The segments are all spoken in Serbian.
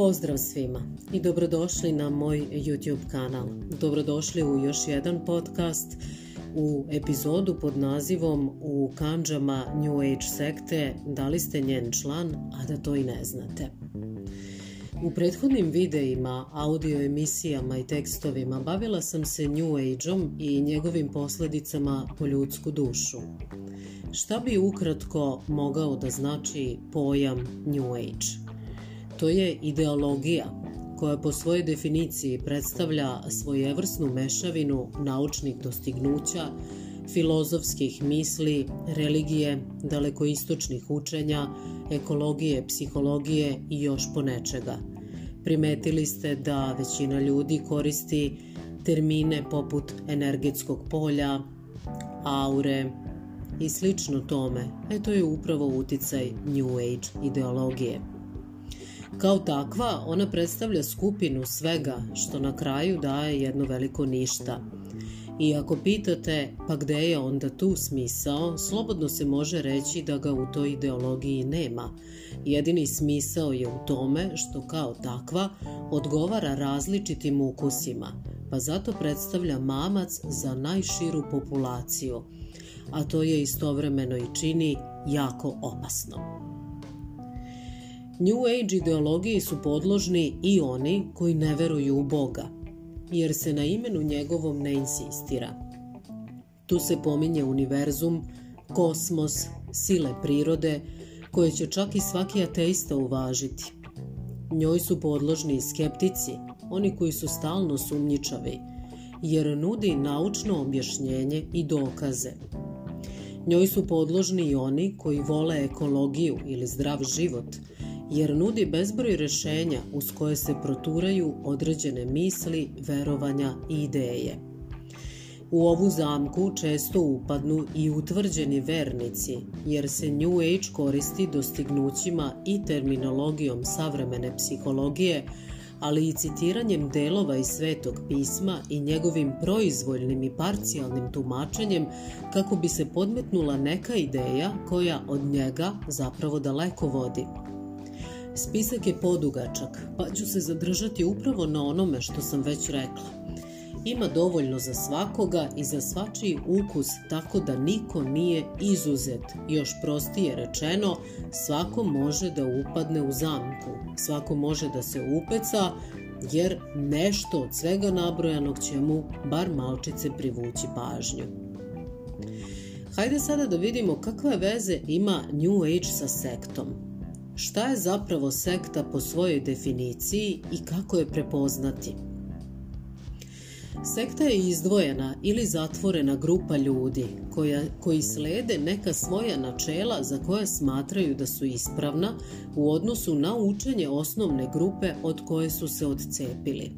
Pozdrav svima i dobrodošli na moj YouTube kanal. Dobrodošli u još jedan podcast u epizodu pod nazivom U kanđama New Age sekte da li ste njen član, a da to i ne znate. U prethodnim videima, audio emisijama i tekstovima bavila sam se New Age-om i njegovim posledicama po ljudsku dušu. Šta bi ukratko mogao da znači pojam New Age? To je ideologija koja po svojoj definiciji predstavlja svojevrsnu mešavinu naučnih dostignuća, filozofskih misli, religije, dalekoistočnih učenja, ekologije, psihologije i još ponečega. Primetili ste da većina ljudi koristi termine poput energetskog polja, aure i slično tome. E to je upravo uticaj New Age ideologije. Kao takva, ona predstavlja skupinu svega što na kraju daje jedno veliko ništa. I ako pitate pa gde je onda tu smisao, slobodno se može reći da ga u toj ideologiji nema. Jedini smisao je u tome što kao takva odgovara različitim ukusima, pa zato predstavlja mamac za najširu populaciju, a to je istovremeno i čini jako opasno. New Age ideologiji su podložni i oni koji ne veruju u Boga, jer se na imenu njegovom ne insistira. Tu se pominje univerzum, kosmos, sile prirode, koje će čak i svaki ateista uvažiti. Njoj su podložni i skeptici, oni koji su stalno sumnjičavi, jer nudi naučno objašnjenje i dokaze. Njoj su podložni i oni koji vole ekologiju ili zdrav život – jer nudi bezbroj rešenja uz koje se proturaju određene misli, verovanja i ideje. U ovu zamku često upadnu i utvrđeni vernici, jer se New Age koristi dostignućima i terminologijom savremene psihologije, ali i citiranjem delova iz Svetog pisma i njegovim proizvoljnim i parcijalnim tumačenjem kako bi se podmetnula neka ideja koja od njega zapravo daleko vodi. Spisak je podugačak, pa ću se zadržati upravo na onome što sam već rekla. Ima dovoljno za svakoga i za svačiji ukus, tako da niko nije izuzet. Još prostije rečeno, svako može da upadne u zamku, svako može da se upeca, jer nešto od svega nabrojanog će mu bar malčice privući pažnju. Hajde sada da vidimo kakve veze ima New Age sa sektom. Šta je zapravo sekta po svojoj definiciji i kako je prepoznati? Sekta je izdvojena ili zatvorena grupa ljudi koja, koji slede neka svoja načela za koje smatraju da su ispravna u odnosu na učenje osnovne grupe od koje su se odcepili.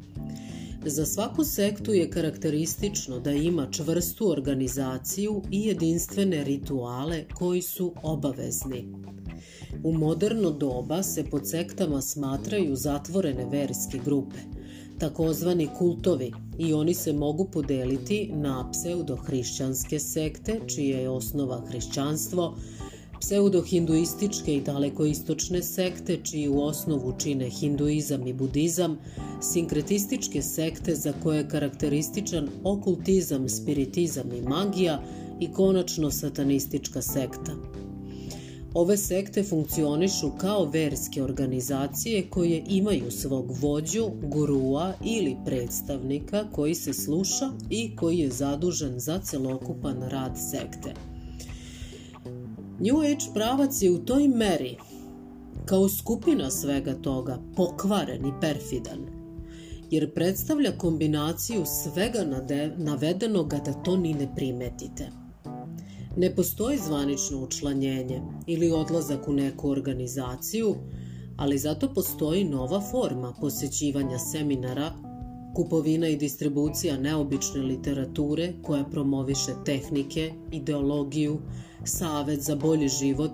Za svaku sektu je karakteristično da ima čvrstu organizaciju i jedinstvene rituale koji su obavezni. U moderno doba se pod sektama smatraju zatvorene verske grupe, takozvani kultovi, i oni se mogu podeliti na pseudohrišćanske sekte, čija je osnova hrišćanstvo, pseudohinduističke i dalekoistočne sekte, čiju osnovu čine hinduizam i budizam, sinkretističke sekte za koje je karakterističan okultizam, spiritizam i magija i konačno satanistička sekta. Ove sekte funkcionišu kao verske organizacije koje imaju svog vođu, gurua ili predstavnika koji se sluša i koji je zadužen za celokupan rad sekte. New Age pravac je u toj meri, kao skupina svega toga, pokvaren i perfidan, jer predstavlja kombinaciju svega navedenoga da to ni ne primetite – Ne postoji zvanično učlanjenje ili odlazak u neku organizaciju, ali zato postoji nova forma posećivanja seminara, kupovina i distribucija neobične literature koja promoviše tehnike, ideologiju, savet za bolji život,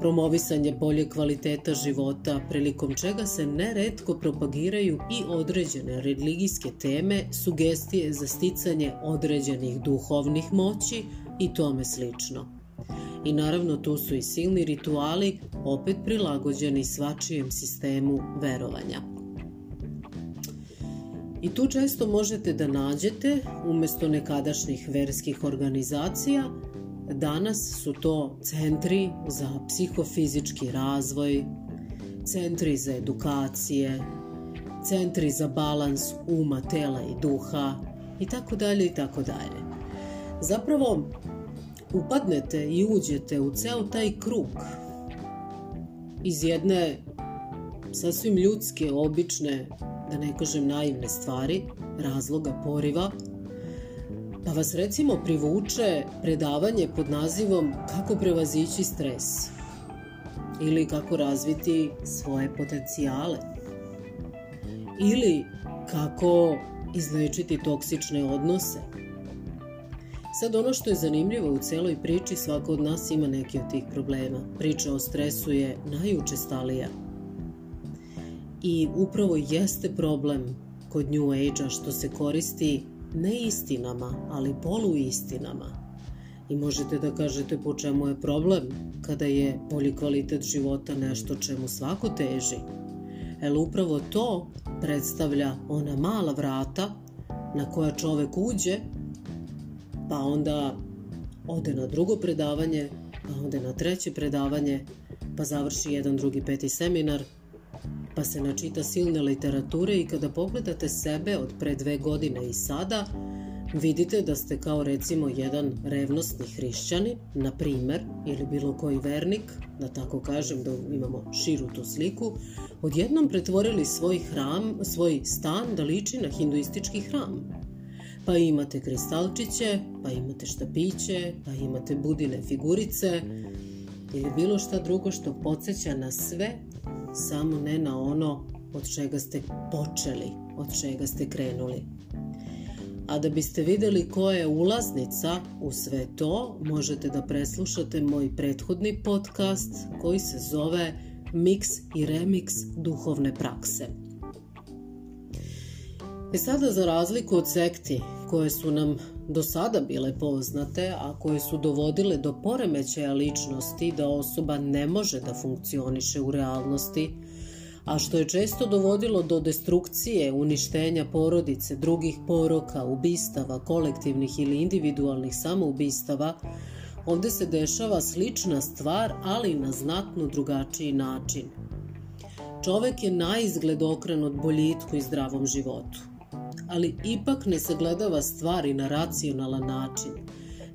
promovisanje bolje kvaliteta života, prilikom čega se neretko propagiraju i određene religijske teme, sugestije za sticanje određenih duhovnih moći i tome slično. I naravno tu su i silni rituali, opet prilagođeni svačijem sistemu verovanja. I tu često možete da nađete, umesto nekadašnjih verskih organizacija, danas su to centri za psihofizički razvoj, centri za edukacije, centri za balans uma, tela i duha i tako dalje i tako dalje. Zapravo, upadnete i uđete u ceo taj krug iz jedne sasvim ljudske, obične, da ne kažem naivne stvari, razloga, poriva, pa vas recimo privuče predavanje pod nazivom Kako prevazići stres ili kako razviti svoje potencijale ili kako izlečiti toksične odnose. Sad ono što je zanimljivo u celoj priči, svako od nas ima neki od tih problema. Priča o stresu je najučestalija. I upravo jeste problem kod New Age-a što se koristi ne istinama, ali poluistinama. I možete da kažete po čemu je problem kada je bolji kvalitet života nešto čemu svako teži. Jer upravo to predstavlja ona mala vrata na koja čovek uđe, pa onda ode na drugo predavanje, pa ode na treće predavanje, pa završi jedan, drugi, peti seminar, pa se načita silne literature i kada pogledate sebe od pre dve godine i sada, vidite da ste kao recimo jedan revnostni hrišćanin, na primer, ili bilo koji vernik, da tako kažem, da imamo širu tu sliku, odjednom pretvorili svoj hram, svoj stan da liči na hinduistički hram. Pa imate kristalčiće, pa imate štapiće, pa imate budine figurice ili bilo šta drugo što podsjeća na sve, samo ne na ono od čega ste počeli, od čega ste krenuli. A da biste videli koja je ulaznica u sve to, možete da preslušate moj prethodni podcast koji se zove Mix i Remix duhovne prakse. E sada za razliku od sekti koje su nam do sada bile poznate, a koje su dovodile do poremećaja ličnosti da osoba ne može da funkcioniše u realnosti, a što je često dovodilo do destrukcije, uništenja porodice, drugih poroka, ubistava, kolektivnih ili individualnih samoubistava, ovde se dešava slična stvar, ali na znatno drugačiji način. Čovek je na izgled okrenut boljitku i zdravom životu, ali ipak ne sagledava stvari na racionalan način,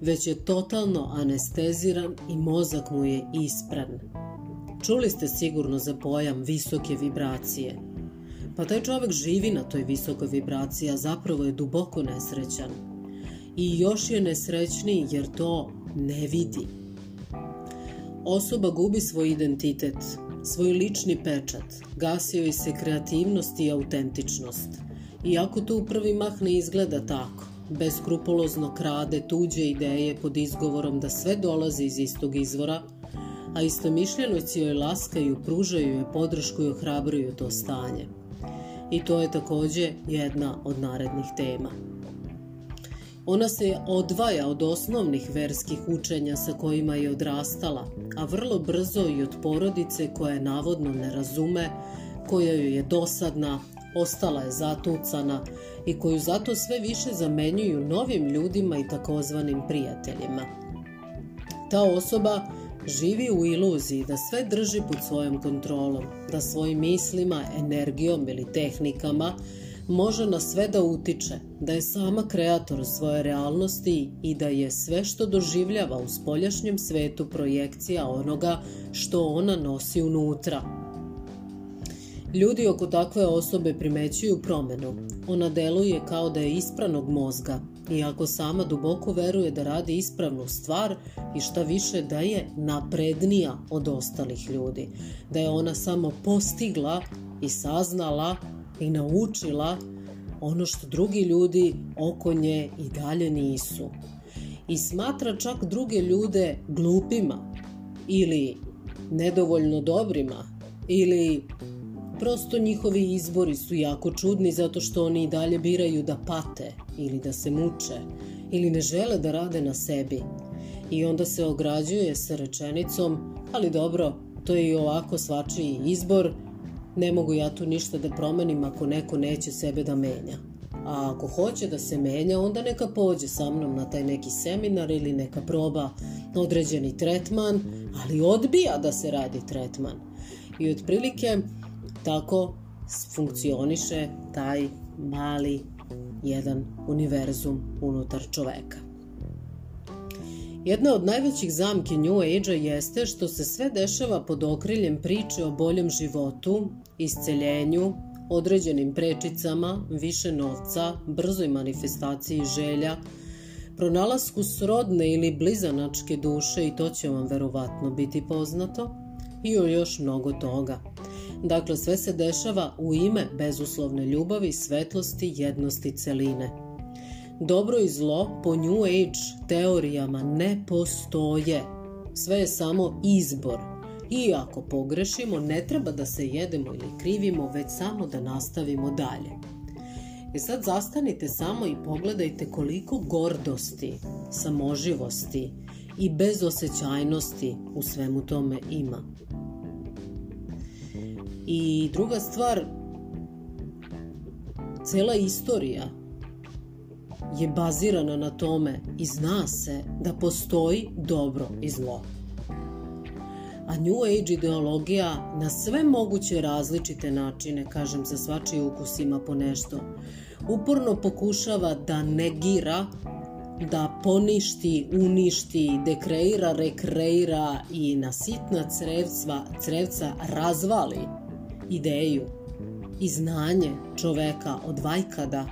već je totalno anesteziran i mozak mu je ispran. Čuli ste sigurno za pojam visoke vibracije. Pa taj čovek živi na toj visokoj vibraciji, a zapravo je duboko nesrećan. I još je nesrećniji jer to ne vidi. Osoba gubi svoj identitet, svoj lični pečat, gasio je se kreativnost i autentičnost. Iako to u prvi mah ne izgleda tako, beskrupulozno krade tuđe ideje pod izgovorom da sve dolazi iz istog izvora – a istomišljenici joj laskaju, pružaju joj podršku i ohrabruju to stanje. I to je takođe jedna od narednih tema. Ona se odvaja od osnovnih verskih učenja sa kojima je odrastala, a vrlo brzo i od porodice koja je navodno ne razume, koja joj je dosadna, ostala je zatucana i koju zato sve više zamenjuju novim ljudima i takozvanim prijateljima. Ta osoba Živi u iluziji da sve drži pod svojom kontrolom, da svojim mislima, energijom ili tehnikama može na sve da utiče, da je sama kreator svoje realnosti i da je sve što doživljava u spoljašnjem svetu projekcija onoga što ona nosi unutra. Ljudi oko takve osobe primećuju promenu. Ona deluje kao da je ispranog mozga, iako sama duboko veruje da radi ispravnu stvar i šta više da je naprednija od ostalih ljudi, da je ona samo postigla i saznala i naučila ono što drugi ljudi oko nje i dalje nisu. I smatra čak druge ljude glupima ili nedovoljno dobrima ili Prosto njihovi izbori su jako čudni zato što oni i dalje biraju da pate ili da se muče ili ne žele da rade na sebi. I onda se ograđuje sa rečenicom, ali dobro, to je i ovako svačiji izbor, ne mogu ja tu ništa da promenim ako neko neće sebe da menja. A ako hoće da se menja, onda neka pođe sa mnom na taj neki seminar ili neka proba određeni tretman, ali odbija da se radi tretman. I otprilike tako funkcioniše taj mali jedan univerzum unutar čoveka. Jedna od najvećih zamki New Age-a jeste što se sve dešava pod okriljem priče o boljem životu, isceljenju, određenim prečicama, više novca, brzoj manifestaciji želja, pronalasku srodne ili blizanačke duše i to će vam verovatno biti poznato, i o još mnogo toga. Dakle, sve se dešava u ime bezuslovne ljubavi, svetlosti, jednosti celine. Dobro i zlo po New Age teorijama ne postoje. Sve je samo izbor. I ako pogrešimo, ne treba da se jedemo ili krivimo, već samo da nastavimo dalje. E sad zastanite samo i pogledajte koliko gordosti, samoživosti i bezosećajnosti u svemu tome ima. I druga stvar, cela istorija je bazirana na tome i zna se da postoji dobro i zlo. A New Age ideologija na sve moguće različite načine, kažem za svačiji ukus ima po nešto, uporno pokušava da negira, da poništi, uništi, dekreira, rekreira i na sitna crevca, crevca razvali ideju i znanje čoveka od vajkada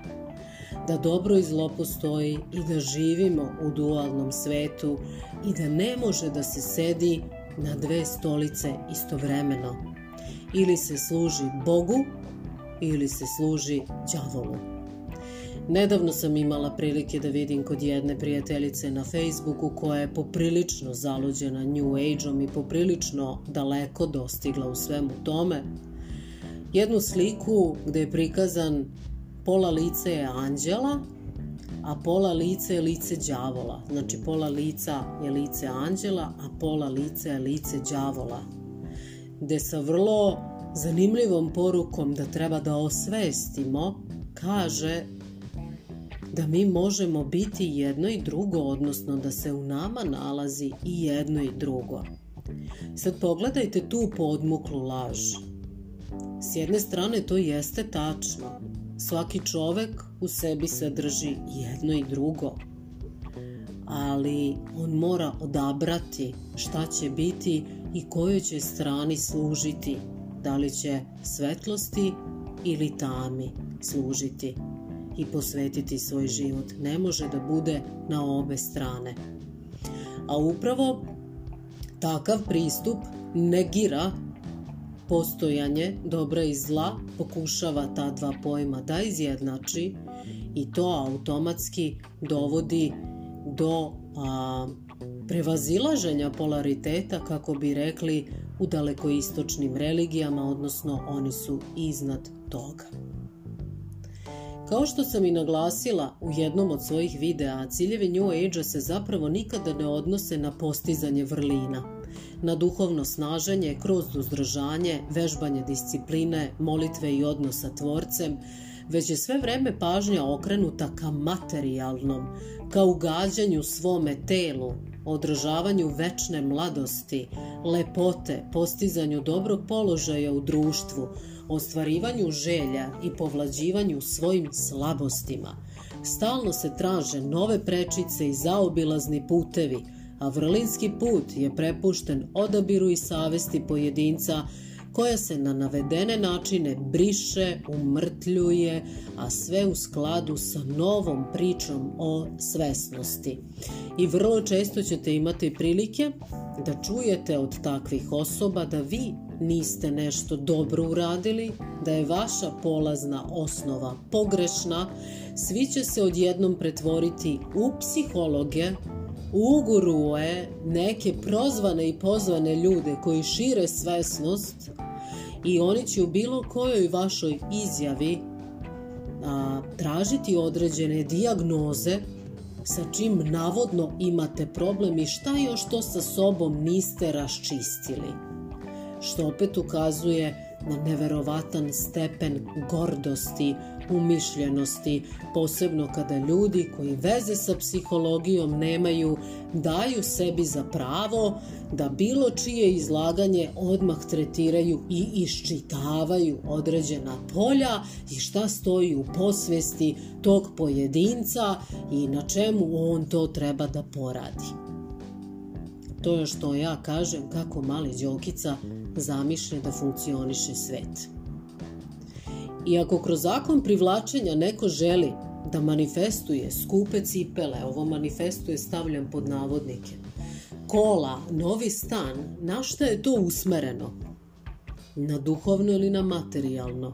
da dobro i zlo postoji i da živimo u dualnom svetu i da ne može da se sedi na dve stolice istovremeno. Ili se služi Bogu ili se služi đavolu. Nedavno sam imala prilike da vidim kod jedne prijateljice na Facebooku koja je poprilično zaluđena New Age-om i poprilično daleko dostigla u svemu tome, jednu sliku gde je prikazan pola lice je anđela, a pola lice je lice đavola. Znači pola lica je lice anđela, a pola lice je lice đavola. Gde sa vrlo zanimljivom porukom da treba da osvestimo, kaže da mi možemo biti jedno i drugo, odnosno da se u nama nalazi i jedno i drugo. Sad pogledajte tu podmuklu laž. S jedne strane to jeste tačno. Svaki čovek u sebi sadrži jedno i drugo. Ali on mora odabrati šta će biti i kojoj će strani služiti. Da li će svetlosti ili tami služiti i posvetiti svoj život. Ne može da bude na obe strane. A upravo takav pristup negira postojanje dobra i zla pokušava ta dva pojma da izjednači i to automatski dovodi do a, prevazilaženja polariteta, kako bi rekli, u dalekoistočnim religijama, odnosno oni su iznad toga. Kao što sam i naglasila u jednom od svojih videa, ciljevi New Age-a se zapravo nikada ne odnose na postizanje vrlina – na duhovno snaženje kroz uzdržanje, vežbanje discipline, molitve i odnosa tvorcem, već je sve vreme pažnja okrenuta ka materijalnom, ka ugađanju svome telu, održavanju večne mladosti, lepote, postizanju dobrog položaja u društvu, ostvarivanju želja i povlađivanju svojim slabostima. Stalno se traže nove prečice i zaobilazni putevi – a vrlinski put je prepušten odabiru i savesti pojedinca koja se na navedene načine briše, umrtljuje, a sve u skladu sa novom pričom o svesnosti. I vrlo često ćete imati prilike da čujete od takvih osoba da vi niste nešto dobro uradili, da je vaša polazna osnova pogrešna, svi će se odjednom pretvoriti u psihologe uguruje neke prozvane i pozvane ljude koji šire svesnost i oni će u bilo kojoj vašoj izjavi a, tražiti određene diagnoze sa čim navodno imate problem i šta još to sa sobom niste raščistili. Što opet ukazuje na neverovatan stepen gordosti, umišljenosti, posebno kada ljudi koji veze sa psihologijom nemaju, daju sebi za pravo da bilo čije izlaganje odmah tretiraju i iščitavaju određena polja i šta stoji u posvesti tog pojedinca i na čemu on to treba da poradi. To je što ja kažem kako mali Đokica zamišlja da funkcioniše svet. I ako kroz zakon privlačenja neko želi da manifestuje skupe cipele, ovo manifestuje stavljam pod navodnike, kola, novi stan, na šta je to usmereno? Na duhovno ili na materijalno?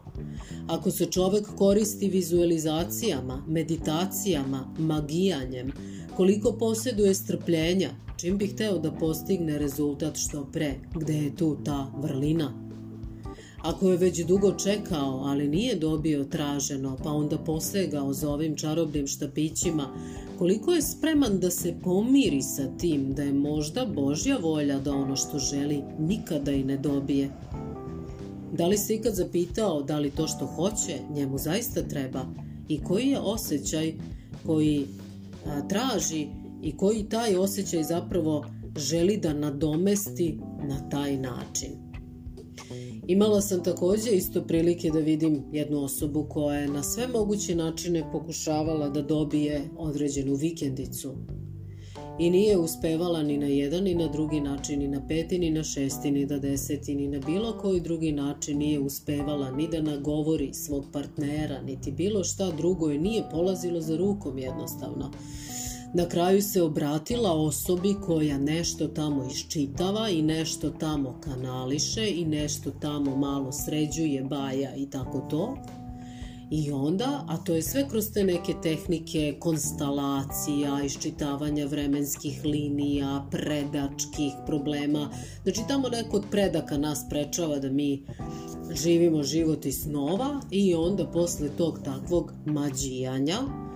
Ako se čovek koristi vizualizacijama, meditacijama, magijanjem, koliko posjeduje strpljenja, čim bi hteo da postigne rezultat što pre, gde je tu ta vrlina? Ako je već dugo čekao, ali nije dobio traženo, pa onda posegao za ovim čarobnim štapićima, koliko je spreman da se pomiri sa tim da je možda Božja volja da ono što želi nikada i ne dobije? Da li se ikad zapitao da li to što hoće njemu zaista treba i koji je osjećaj koji a, traži i koji taj osjećaj zapravo želi da nadomesti na taj način. Imala sam takođe isto prilike da vidim jednu osobu koja je na sve moguće načine pokušavala da dobije određenu vikendicu. I nije uspevala ni na jedan, ni na drugi način, ni na peti, ni na šesti, ni na deseti, ni na bilo koji drugi način nije uspevala ni da nagovori svog partnera, niti bilo šta drugo je nije polazilo za rukom jednostavno. Na kraju se obratila osobi koja nešto tamo iščitava i nešto tamo kanališe i nešto tamo malo sređuje, baja i tako to. I onda, a to je sve kroz te neke tehnike konstalacija, iščitavanja vremenskih linija, predačkih problema. Znači tamo neko od predaka nas prečava da mi živimo život iz snova i onda posle tog takvog mađijanja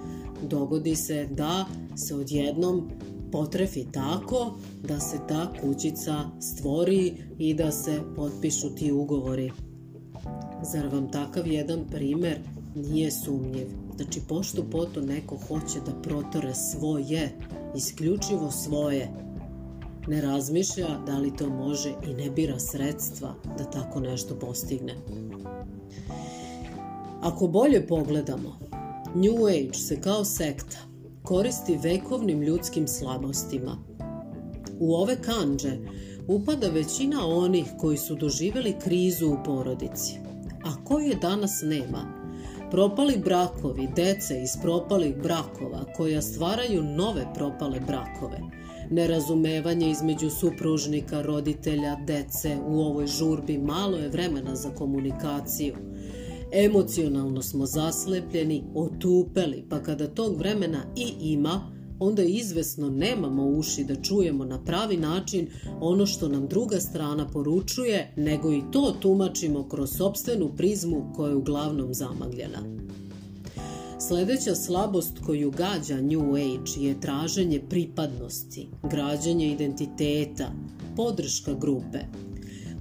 dogodi se da se odjednom potrefi tako da se ta kućica stvori i da se potpišu ti ugovori. Zar vam takav jedan primer nije sumnjiv? Znači, pošto poto neko hoće da protore svoje, isključivo svoje, ne razmišlja da li to može i ne bira sredstva da tako nešto postigne. Ako bolje pogledamo, New Age se kao sekta koristi vekovnim ljudskim slabostima. U ove kanđe upada većina onih koji su doživeli krizu u porodici, a koje danas nema. Propali brakovi, dece iz propalih brakova koja stvaraju nove propale brakove, nerazumevanje između supružnika, roditelja, dece u ovoj žurbi malo je vremena za komunikaciju – Emocionalno smo zaslepljeni, otupeli, pa kada tog vremena i ima, onda izvesno nemamo uši da čujemo na pravi način ono što nam druga strana poručuje, nego i to tumačimo kroz sobstvenu prizmu koja je uglavnom zamagljena. Sledeća slabost koju gađa New Age je traženje pripadnosti, građanje identiteta, podrška grupe,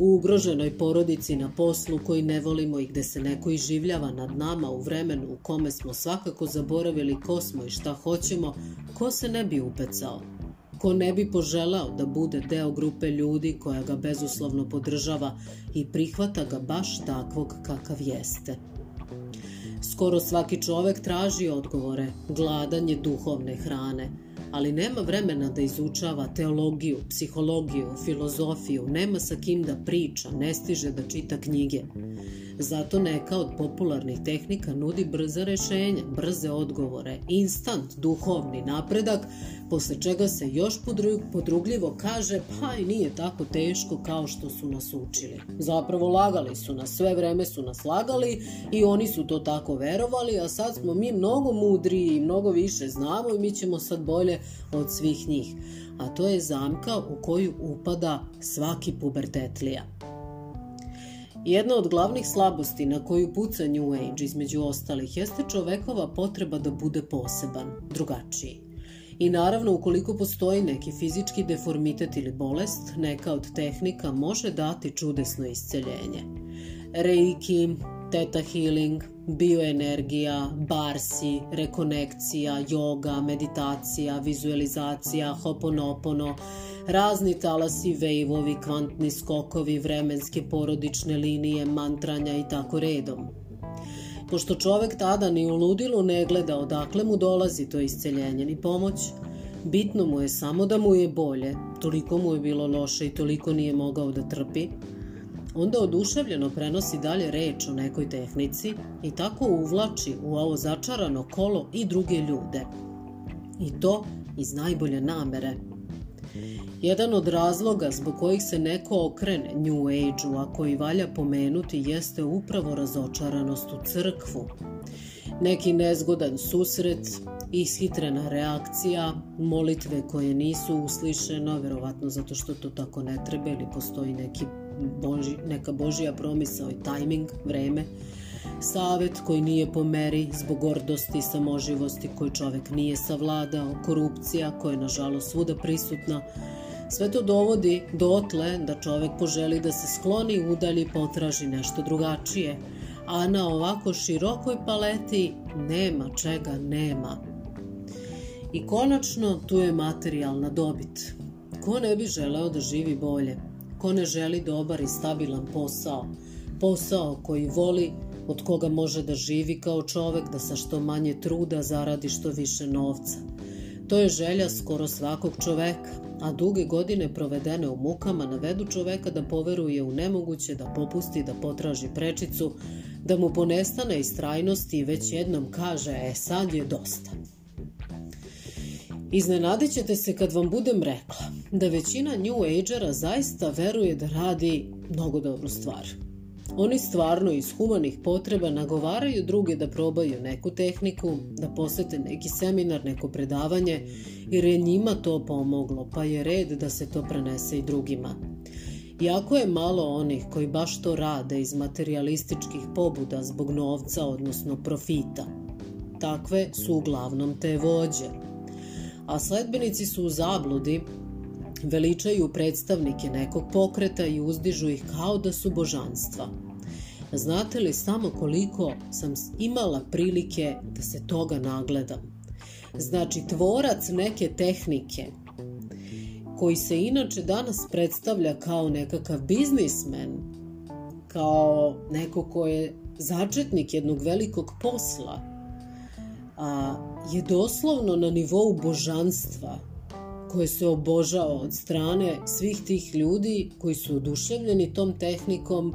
u ugroženoj porodici na poslu koji ne volimo i gde se neko iživljava nad nama u vremenu u kome smo svakako zaboravili ko smo i šta hoćemo, ko se ne bi upecao? Ko ne bi poželao da bude deo grupe ljudi koja ga bezuslovno podržava i prihvata ga baš takvog kakav jeste? Skoro svaki čovek traži odgovore, gladanje duhovne hrane – ali nema vremena da izučava teologiju, psihologiju, filozofiju, nema sa kim da priča, ne stiže da čita knjige. Zato neka od popularnih tehnika nudi brza rešenja, brze odgovore, instant duhovni napredak, posle čega se još podrugljivo kaže pa i nije tako teško kao što su nas učili. Zapravo lagali su nas, sve vreme su nas lagali i oni su to tako verovali, a sad smo mi mnogo mudriji i mnogo više znamo i mi ćemo sad bolje od svih njih. A to je zamka u koju upada svaki pubertetlija. Jedna od glavnih slabosti na koju puca New Age između ostalih jeste čovekova potreba da bude poseban, drugačiji. I naravno, ukoliko postoji neki fizički deformitet ili bolest, neka od tehnika može dati čudesno isceljenje. Reiki, Theta Healing, bioenergija, barsi, rekonekcija, yoga, meditacija, vizualizacija, hoponopono, razni talasi, vejvovi, kvantni skokovi, vremenske porodične linije, mantranja i tako redom. Pošto čovek tada ni u ludilu ne gleda odakle mu dolazi to isceljenje ni pomoć, bitno mu je samo da mu je bolje, toliko mu je bilo loše i toliko nije mogao da trpi, onda oduševljeno prenosi dalje reč o nekoj tehnici i tako uvlači u ovo začarano kolo i druge ljude. I to iz najbolje namere. Jedan od razloga zbog kojih se neko okrene New Age-u, a koji valja pomenuti, jeste upravo razočaranost u crkvu. Neki nezgodan susret, ishitrena reakcija, molitve koje nisu uslišene, verovatno zato što to tako ne treba ili postoji neki boži, neka božija promisao i tajming, vreme, savet koji nije po meri zbog gordosti i samoživosti koji čovek nije savladao, korupcija koja je nažalost svuda prisutna, sve to dovodi dotle da čovek poželi da se skloni, udalji, potraži nešto drugačije, a na ovako širokoj paleti nema čega nema. I konačno tu je materijalna dobit. Ko ne bi želeo da živi bolje? Ko ne želi dobar i stabilan posao? Posao koji voli, od koga može da živi kao čovek, da sa što manje truda zaradi što više novca. To je želja skoro svakog čoveka, a duge godine provedene u mukama navedu čoveka da poveruje u nemoguće, da popusti, da potraži prečicu, da mu ponestane istrajnosti i već jednom kaže, e sad je dosta. Iznenadit ćete se kad vam budem rekla da većina New Agera zaista veruje da radi mnogo dobru stvar. Oni stvarno iz humanih potreba nagovaraju druge da probaju neku tehniku, da posete neki seminar, neko predavanje, jer je njima to pomoglo, pa je red da se to prenese i drugima. Iako je malo onih koji baš to rade iz materialističkih pobuda zbog novca, odnosno profita. Takve su uglavnom te vođe – a sledbenici su u zabludi, veličaju predstavnike nekog pokreta i uzdižu ih kao da su božanstva. Znate li samo koliko sam imala prilike da se toga nagledam? Znači, tvorac neke tehnike, koji se inače danas predstavlja kao nekakav biznismen, kao neko ko je začetnik jednog velikog posla, a, je doslovno na nivou božanstva koje se obožava od strane svih tih ljudi koji su oduševljeni tom tehnikom,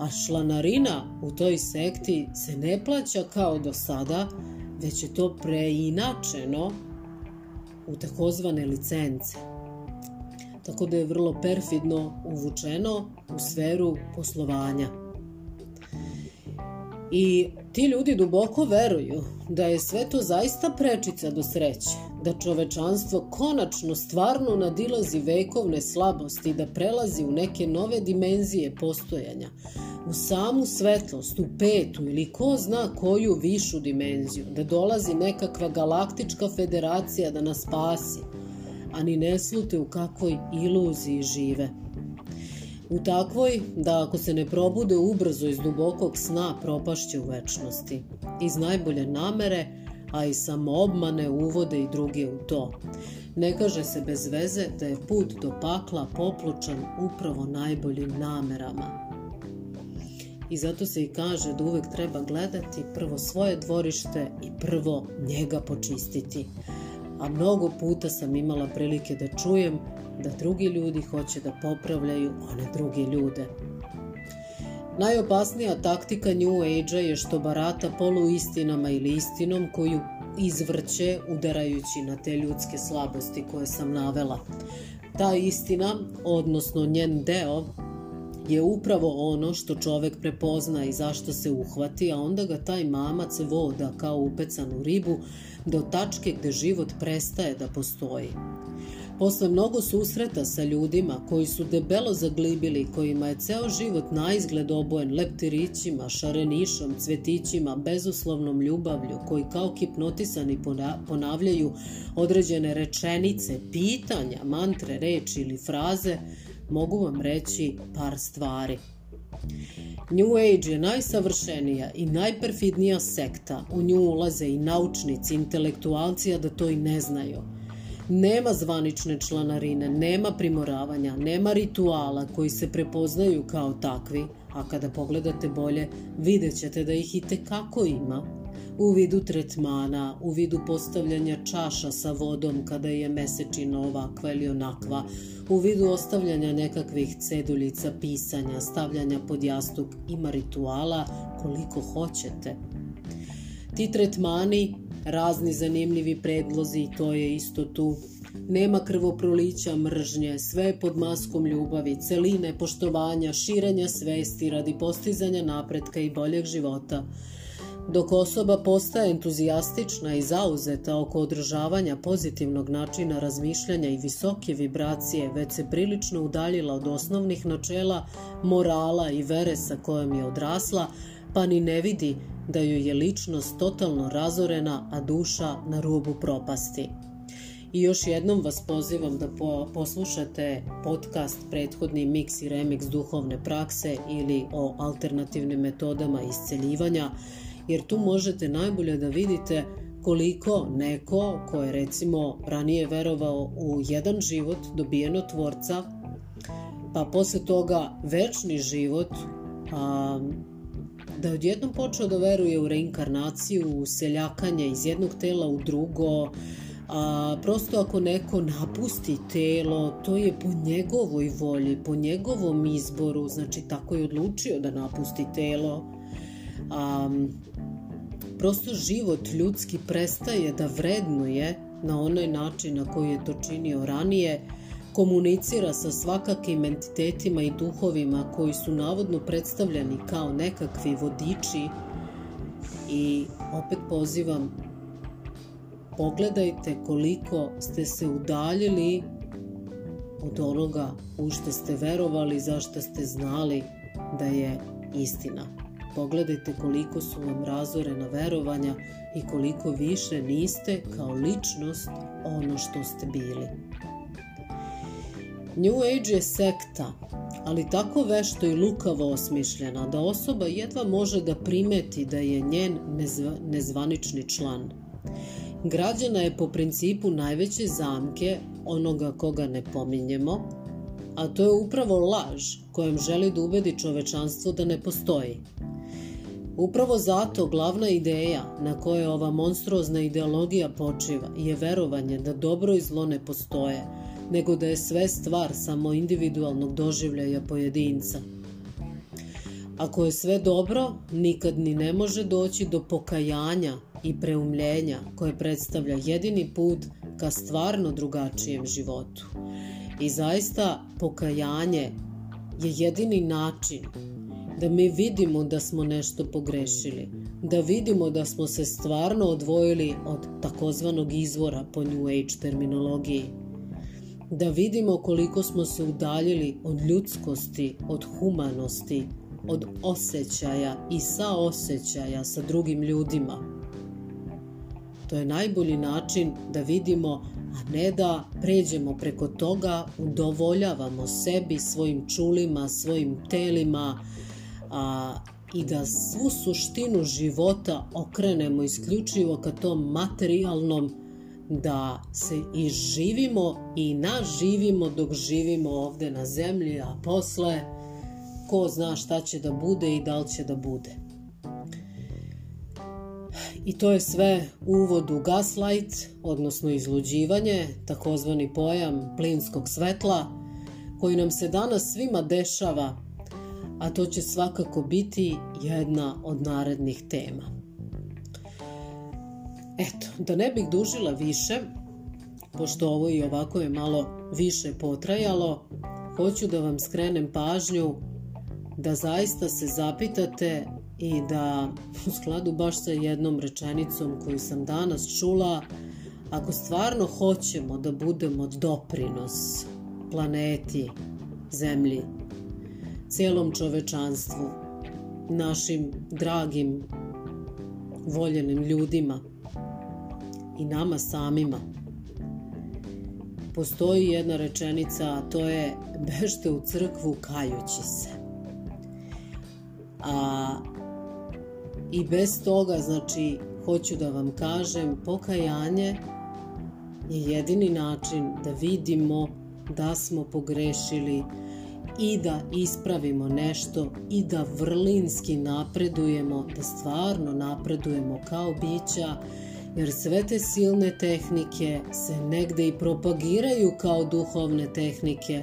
a šlanarina u toj sekti se ne plaća kao do sada, već je to preinačeno u takozvane licence. Tako da je vrlo perfidno uvučeno u sferu poslovanja. I ti ljudi duboko veruju da je sve to zaista prečica do sreće, da čovečanstvo konačno stvarno nadilazi vekovne slabosti, da prelazi u neke nove dimenzije postojanja, u samu svetlost, u petu ili ko zna koju višu dimenziju, da dolazi nekakva galaktička federacija da nas spasi, a ni ne slute u kakvoj iluziji žive – U takvoj, da ako se ne probude ubrzo iz dubokog sna, propašće u večnosti. Iz najbolje namere, a i samoobmane uvode i druge u to. Ne kaže se bez veze da je put do pakla popločan upravo najboljim namerama. I zato se i kaže da uvek treba gledati prvo svoje dvorište i prvo njega počistiti. A mnogo puta sam imala prilike da čujem da drugi ljudi hoće da popravljaju one druge ljude. Najopasnija taktika New Age-a je što barata poluistinama ili istinom koju izvrće udarajući na te ljudske slabosti koje sam navela. Ta istina, odnosno njen deo, je upravo ono što čovek prepozna i zašto se uhvati, a onda ga taj mamac voda kao upecan u ribu do tačke gde život prestaje da postoji. Posle mnogo susreta sa ljudima koji su debelo zaglibili, kojima je ceo život na izgled obojen leptirićima, šarenišom, cvetićima, bezuslovnom ljubavlju, koji kao hipnotisani ponavljaju određene rečenice, pitanja, mantre, reči ili fraze, mogu vam reći par stvari. New Age je najsavršenija i najperfidnija sekta. U nju ulaze i naučnici, intelektualci, a da to i ne znaju. Nema zvanične članarine, nema primoravanja, nema rituala koji se prepoznaju kao takvi, a kada pogledate bolje, vidjet ćete da ih i tekako ima. U vidu tretmana, u vidu postavljanja čaša sa vodom kada je mesečina ovakva ili onakva, u vidu ostavljanja nekakvih ceduljica, pisanja, stavljanja pod jastuk, ima rituala koliko hoćete. Ti tretmani razni zanimljivi predlozi, to je isto tu. Nema krvoprolića mržnje, sve je pod maskom ljubavi, celine, poštovanja, širenja svesti radi postizanja napretka i boljeg života. Dok osoba postaje entuzijastična i zauzeta oko održavanja pozitivnog načina razmišljanja i visoke vibracije, već se prilično udaljila od osnovnih načela, morala i vere sa kojom je odrasla, pa ni ne vidi da joj je ličnost totalno razorena, a duša na rubu propasti. I još jednom vas pozivam da po, poslušate podcast prethodni mix i remix duhovne prakse ili o alternativnim metodama isceljivanja, jer tu možete najbolje da vidite koliko neko ko je recimo ranije verovao u jedan život dobijeno tvorca, pa posle toga večni život, a, da je odjednom počeo da veruje u reinkarnaciju, u seljakanje iz jednog tela u drugo, a, prosto ako neko napusti telo, to je po njegovoj volji, po njegovom izboru, znači tako je odlučio da napusti telo. A, prosto život ljudski prestaje da vrednuje na onaj način na koji je to činio ranije, komunicira sa svakakim entitetima i duhovima koji su navodno predstavljeni kao nekakvi vodiči i opet pozivam pogledajte koliko ste se udaljili od onoga u što ste verovali, zašto ste znali da je istina. Pogledajte koliko su vam razorena verovanja i koliko više niste kao ličnost ono što ste bili. New Age je sekta, ali tako vešto i lukavo osmišljena da osoba jedva može da primeti da je njen nezva, nezvanični član. Građana je po principu najveće zamke onoga koga ne pominjemo, a to je upravo laž kojom želi da ubedi čovečanstvo da ne postoji. Upravo zato glavna ideja na kojoj ova monstruozna ideologija počiva je verovanje da dobro i zlo ne postoje – nego da je sve stvar samo individualnog doživljaja pojedinca. Ako je sve dobro, nikad ni ne može doći do pokajanja i preumljenja koje predstavlja jedini put ka stvarno drugačijem životu. I zaista pokajanje je jedini način da mi vidimo da smo nešto pogrešili, da vidimo da smo se stvarno odvojili od takozvanog izvora po New Age terminologiji da vidimo koliko smo se udaljili od ljudskosti, od humanosti, od osjećaja i saosećaja sa drugim ljudima. To je najbolji način da vidimo, a ne da pređemo preko toga, udovoljavamo sebi, svojim čulima, svojim telima a, i da svu suštinu života okrenemo isključivo ka tom materijalnom da se i živimo i naživimo dok živimo ovde na zemlji, a posle ko zna šta će da bude i da li će da bude. I to je sve uvod u gaslight, odnosno izluđivanje, takozvani pojam plinskog svetla, koji nam se danas svima dešava, a to će svakako biti jedna od narednih tema. Eto, da ne bih dužila više, pošto ovo i ovako je malo više potrajalo, hoću da vam skrenem pažnju da zaista se zapitate i da u skladu baš sa jednom rečenicom koju sam danas čula, ako stvarno hoćemo da budemo doprinos planeti, zemlji, celom čovečanstvu, našim dragim, voljenim ljudima i nama samima, postoji jedna rečenica, a to je bežte u crkvu kajući se. A i bez toga, znači, hoću da vam kažem, pokajanje je jedini način da vidimo da smo pogrešili i da ispravimo nešto i da vrlinski napredujemo, da stvarno napredujemo kao bića, jer sve te silne tehnike se negde i propagiraju kao duhovne tehnike,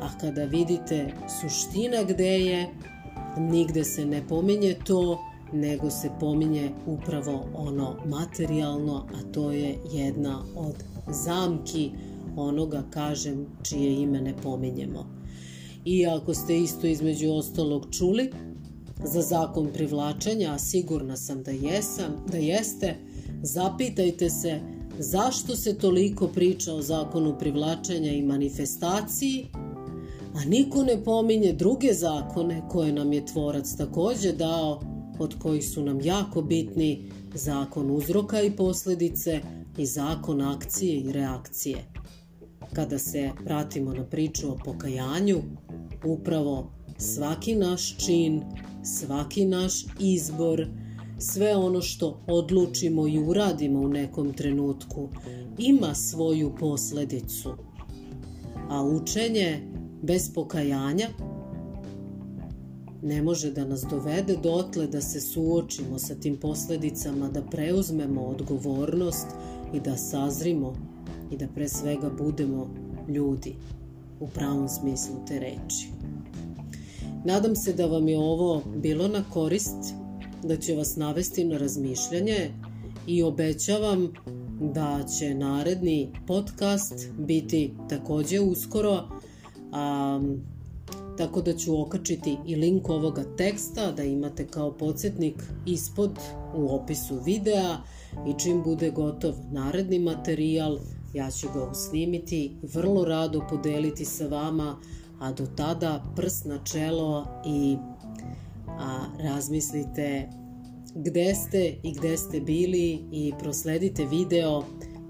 a kada vidite suština gde je, nigde se ne pominje to, nego se pominje upravo ono materijalno, a to je jedna od zamki onoga, kažem, čije ime ne pominjemo. I ako ste isto između ostalog čuli za zakon privlačenja, a sigurna sam da jesam, da jeste, zapitajte se zašto se toliko priča o zakonu privlačenja i manifestaciji, a niko ne pominje druge zakone koje nam je tvorac takođe dao, od kojih su nam jako bitni zakon uzroka i posledice i zakon akcije i reakcije. Kada se vratimo na priču o pokajanju, upravo svaki naš čin, svaki naš izbor, sve ono što odlučimo i uradimo u nekom trenutku ima svoju posledicu. A učenje bez pokajanja ne može da nas dovede dotle da se suočimo sa tim posledicama, da preuzmemo odgovornost i da sazrimo i da pre svega budemo ljudi u pravom smislu te reči. Nadam se da vam je ovo bilo na korist da će vas navesti na razmišljanje i obećavam da će naredni podcast biti takođe uskoro, a, tako da ću okačiti i link ovoga teksta da imate kao podsjetnik ispod u opisu videa i čim bude gotov naredni materijal, ja ću ga usnimiti vrlo rado podeliti sa vama, a do tada prst na čelo i a razmislite gde ste i gde ste bili i prosledite video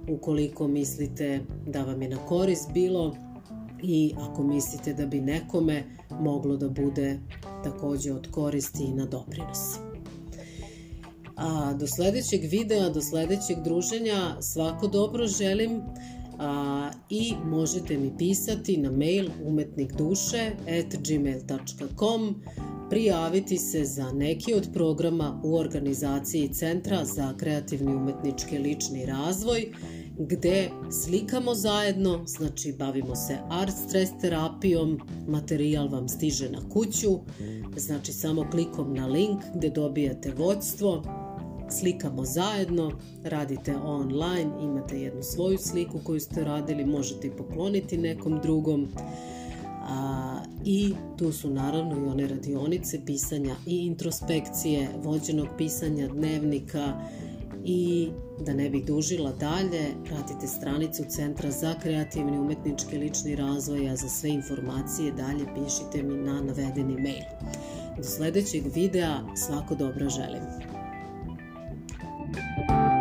ukoliko mislite da vam je na korist bilo i ako mislite da bi nekome moglo da bude takođe od koristi i na doprinos. A do sledećeg videa, do sledećeg druženja svako dobro želim a, i možete mi pisati na mail umetnikduše at gmail.com prijaviti se za neki od programa u organizaciji Centra za kreativni umetnički lični razvoj gde slikamo zajedno, znači bavimo se art stres terapijom, materijal vam stiže na kuću, znači samo klikom na link gde dobijate vođstvo, slikamo zajedno, radite online, imate jednu svoju sliku koju ste radili, možete i pokloniti nekom drugom. A, I tu su naravno i one radionice pisanja i introspekcije, vođenog pisanja dnevnika i da ne bih dužila dalje, pratite stranicu Centra za kreativni umetnički lični razvoj, a za sve informacije dalje pišite mi na navedeni mail. Do sledećeg videa svako dobro želim. thank you